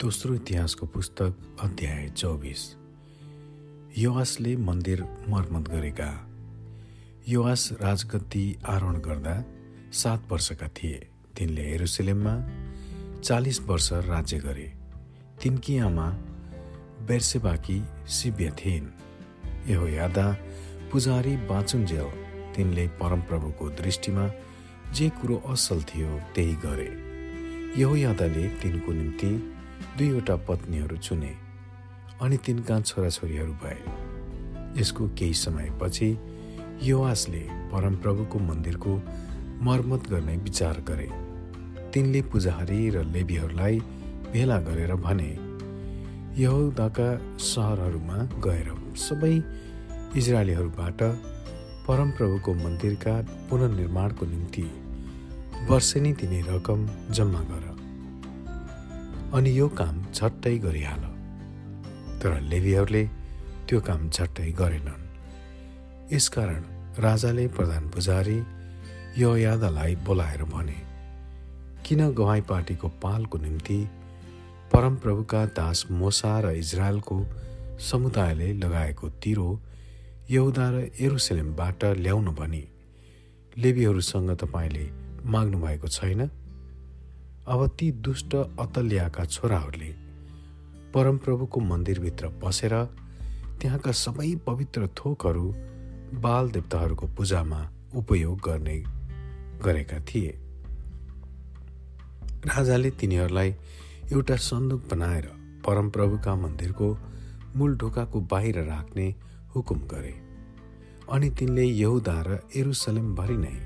दोस्रो इतिहासको पुस्तक अध्याय चौबिस। युवासले मन्दिर मर्मत गरेका। युवास राजगद्दी आरोहण गर्दा सात वर्षका थिए। तिनले हेरुसलेममा चालिस वर्ष राज्य गरे। तिनकी आमा बेर्सेबाकी सिब्य थिइन्। यो यादा पुजारी बाँचुन्जेल तिनले परमप्रभुको दृष्टिमा जे कुरो असल थियो त्यही गरे। यो यादाले तिनको निम्ति दुईवटा पत्नीहरू चुने अनि तिनका छोराछोरीहरू भए। यसको केही समयपछि युवासले परमप्रभुको मन्दिरको मर्मत गर्ने विचार गरे। तिनले पुजारी र लेबीहरूलाई भेला गरेर भने यहुदाका सहरहरूमा गएर सबै इजरायलीहरूबाट परमप्रभुको मन्दिरका पुनर्निर्माणको निम्ति वर्षेनी दिने रकम जम्मा गर। अनि यो काम झट्टै गरिहाल। तर लेबीहरूले त्यो काम झट्टै गरेनन्। यसकारण राजाले प्रधान पुजारी यो यादालाई बोलाएर भने किन गवाई पार्टीको पालको निम्ति परमप्रभुका दास मोसा र इजरायलको समुदायले लगाएको तिरो यहुदा र एरुसलेमबाट ल्याउनु भनी लेबीहरूसँग तपाईँले माग्नु भएको छैन? अब ती दुष्ट अतल्याका छोराहरूले परमप्रभुको मन्दिरभित्र पसेर त्यहाँका सबै पवित्र थोकहरू बाल देवताहरूको पूजामा उपयोग गर्ने गरेका थिए। राजाले तिनीहरूलाई एउटा सन्दुक बनाएर परमप्रभुका मन्दिरको मूल ढोकाको बाहिर राख्ने हुकुम गरे अनि तिनले यहुदा र एरुसलेमभरि नै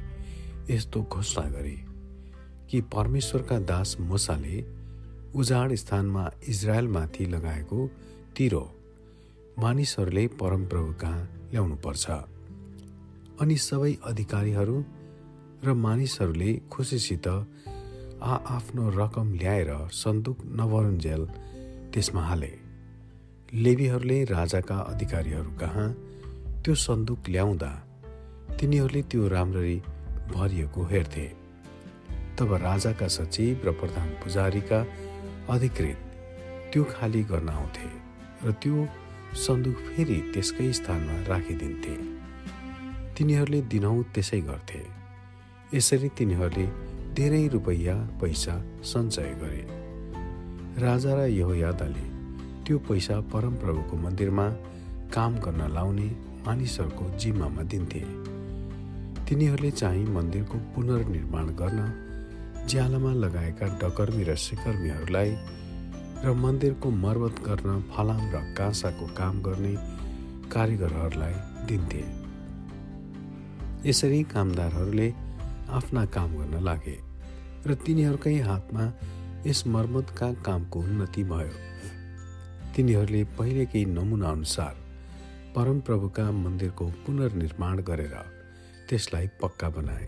यस्तो घोषणा गरे। कि परमेश्वरका दास मोसाले उजाड स्थानमा इजरायलमाथि लगाएको तिरो मानिसहरूले परमप्रभु कहाँ ल्याउनुपर्छ। अनि सबै अधिकारीहरू र मानिसहरूले खुसीसित आफ्नो रकम ल्याएर सन्दुक नवरुन्जेल त्यसमा हाले। लेबीहरूले राजाका अधिकारीहरू कहाँ? त्यो सन्दुक ल्याउँदा तिनीहरूले त्यो राम्ररी भरिएको हेर्थे। तब राजाका सचिव र प्रधान पुजारीका अधिकृत त्यो खाली गर्न आउँथे र त्यो सन्दुक फेरि त्यसकै स्थानमा राखिदिन्थे। तिनीहरूले दिनहुँ त्यसै गर्थे। यसरी तिनीहरूले धेरै रुपैयाँ पैसा सञ्चय गरे। राजा र यादाले त्यो पैसा परमप्रभुको मन्दिरमा काम गर्न लाउने मानिसहरूको जिम्मामा दिन्थे। तिनीहरूले चाहिँ मन्दिरको पुनर्निर्माण गर्न ज्यालामा लगाएका डकर्मी र सिकर्मीहरूलाई र मन्दिरको मर्मत गर्न फलाम र काँसाको काम गर्ने कारिगरहरूलाई दिन्थे। यसरी कामदारहरूले आफ्ना काम गर्न लागे र तिनीहरूकै हातमा यस मर्मतका कामको उन्नति भयो। तिनीहरूले पहिलेकै नमुना अनुसार परमप्रभुका मन्दिरको पुनर्निर्माण गरेर त्यसलाई पक्का बनाए।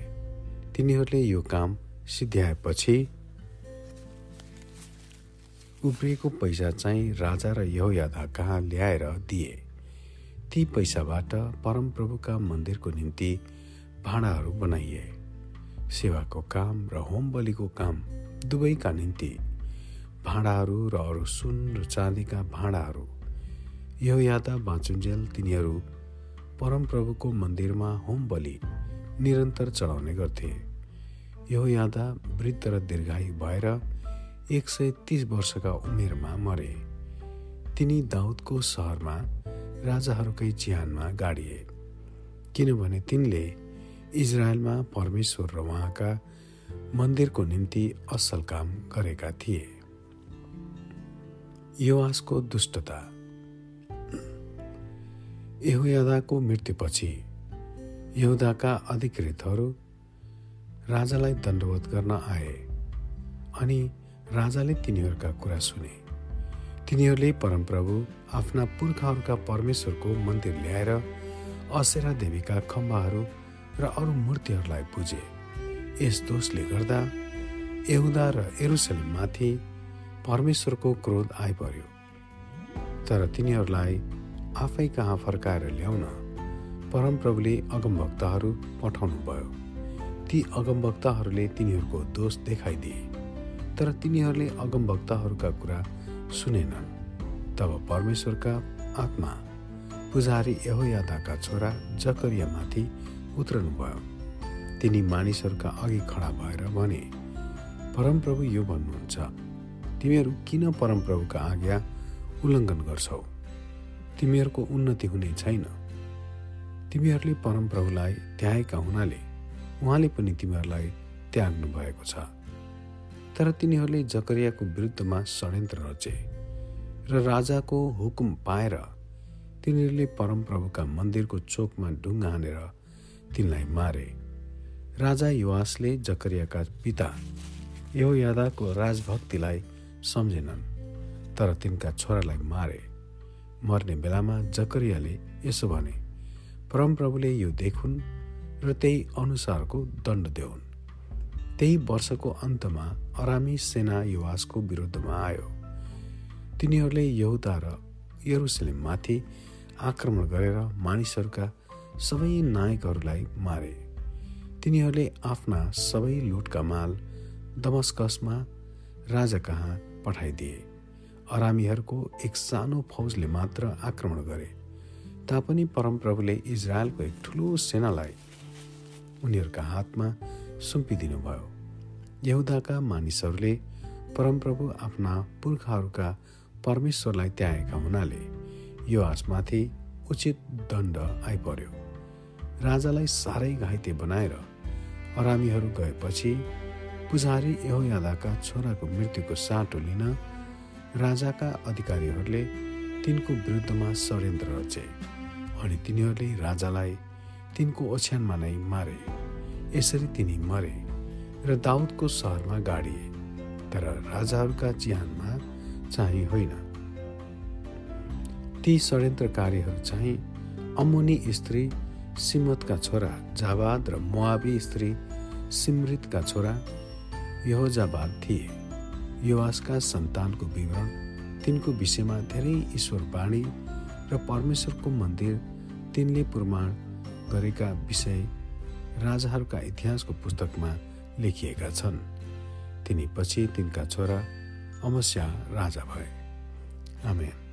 तिनीहरूले यो काम सिद्ध्याएपछि उब्रिएको पैसा चाहिँ राजा र यहोयादा कहाँ ल्याएर दिए? ती पैसाबाट परमप्रभुका मन्दिरको निम्ति भाँडाहरू बनाइए। सेवाको काम र होम बलिको काम दुवैका निम्ति। भाँडाहरू र अरू सुन र चाँदीका भाँडाहरू। यो यादा बाँचुन्जेल तिनीहरू परमप्रभुको मन्दिरमा होम बलि निरन्तर चढाउने गर्थे। यो यादा वृद्ध र दीर्घायु भएर एक सय तिस वर्षका उमेरमा मरे। तिनी दाउदको सहरमा राजाहरूकै चिहानमा गाडिए। किनभने तिनले इजरायलमा परमेश्वर र उहाँका मन्दिरको निम्ति असल काम गरेका थिए। युवासको दुष्टता। यहुयादाको मृत्युपछि यहुदाका अधिकृतहरू राजालाई दण्डवत गर्न आए अनि राजाले तिनीहरूका कुरा सुने। तिनीहरूले परमप्रभु आफ्ना पुर्खाहरूका परमेश्वरको मन्दिर ल्याएर असेरा देवीका खम्बाहरू र अरू मूर्तिहरूलाई पुजे। यस दोषले गर्दा यहुदा र एरुसलेममाथि परमेश्वरको क्रोध आइपर्यो। तर तिनीहरूलाई आफै कहाँ फर्काएर ल्याउन परमप्रभुले अगमभक्तहरू पठाउनु भयो ती अगमवक्ताहरूले तिनीहरूको दोष देखाइदिए तर तिनीहरूले अगमवक्ताहरूका कुरा सुनेनन्। तब परमेश्वरका आत्मा पुजारी यहोयादाका छोरा जकरियामाथि उत्रनुभयो। तिनी मानिसहरूका अघि खडा भएर भने परमप्रभु यो भन्नुहुन्छ तिमीहरू किन परमप्रभुका आज्ञा उल्लङ्घन गर्छौ? तिमीहरूको उन्नति हुने छैन। तिमीहरूले परमप्रभुलाई त्यागेका हुनाले उहाँले पनि तिमीहरूलाई त्याग्नु भएको छ। तर तिनीहरूले जकरियाको विरुद्धमा षड्यन्त्र रचे र राजाको हुकुम पाएर तिनीहरूले परमप्रभुका मन्दिरको चोकमा ढुङ्गा हानेर तिनलाई मारे। राजा युवासले जकरियाका पिता यो यादाको राजभक्तिलाई सम्झेनन् तर तिनका छोरालाई मारे। मर्ने बेलामा जकरियाले यसो भने परमप्रभुले यो देखुन् र त्यही अनुसारको दण्ड देऊन् त्यही वर्षको अन्तमा अरामी सेना युवासको विरुद्धमा आयो। तिनीहरूले यहुदा र यरुसलेममाथि आक्रमण गरेर मानिसहरूका सबै नायकहरूलाई मारे। तिनीहरूले आफ्ना सबै लुटका माल दमस्कसमा राजा कहाँ पठाइदिए। अरामीहरूको एक सानो फौजले मात्र आक्रमण गरे। तापनि परमप्रभुले इजरायलको एक ठुलो सेनालाई उनीहरूका हातमा सुम्पिदिनुभयो। यहुदाका मानिसहरूले परमप्रभु आफ्ना पुर्खाहरूका परमेश्वरलाई त्यागेका हुनाले यो आसमाथि उचित दण्ड आइपर्यो। राजालाई साह्रै घाइते बनाएर अरामीहरू गएपछि पुजारी यहोयादाका छोराको मृत्युको साटो लिन राजाका अधिकारीहरूले तिनको विरुद्धमा षड्यन्त्र रचे अनि तिनीहरूले राजालाई तिनको ओछ्यानमा नै मारे। यसरी तिनी मरे र दाउदको सहरमा गाडिए तर राजाहरूका ज्यानमा चाहिँ होइन। ती षड्यन्त्रकारीहरू चाहिँ अमुनी स्त्री सिमतका छोरा जाबाद र मुआबी स्त्री सिमृतका छोरा यहोजाबाद थिए। युवासका सन्तानको विवरण तिनको विषयमा धेरै ईश्वरवाणी र परमेश्वरको मन्दिर तिनले प्रमाण गरेका विषय राजाहरूका इतिहासको पुस्तकमा लेखिएका छन्। तिनी पछि तिनका छोरा अमस्या राजा भए। आमेन।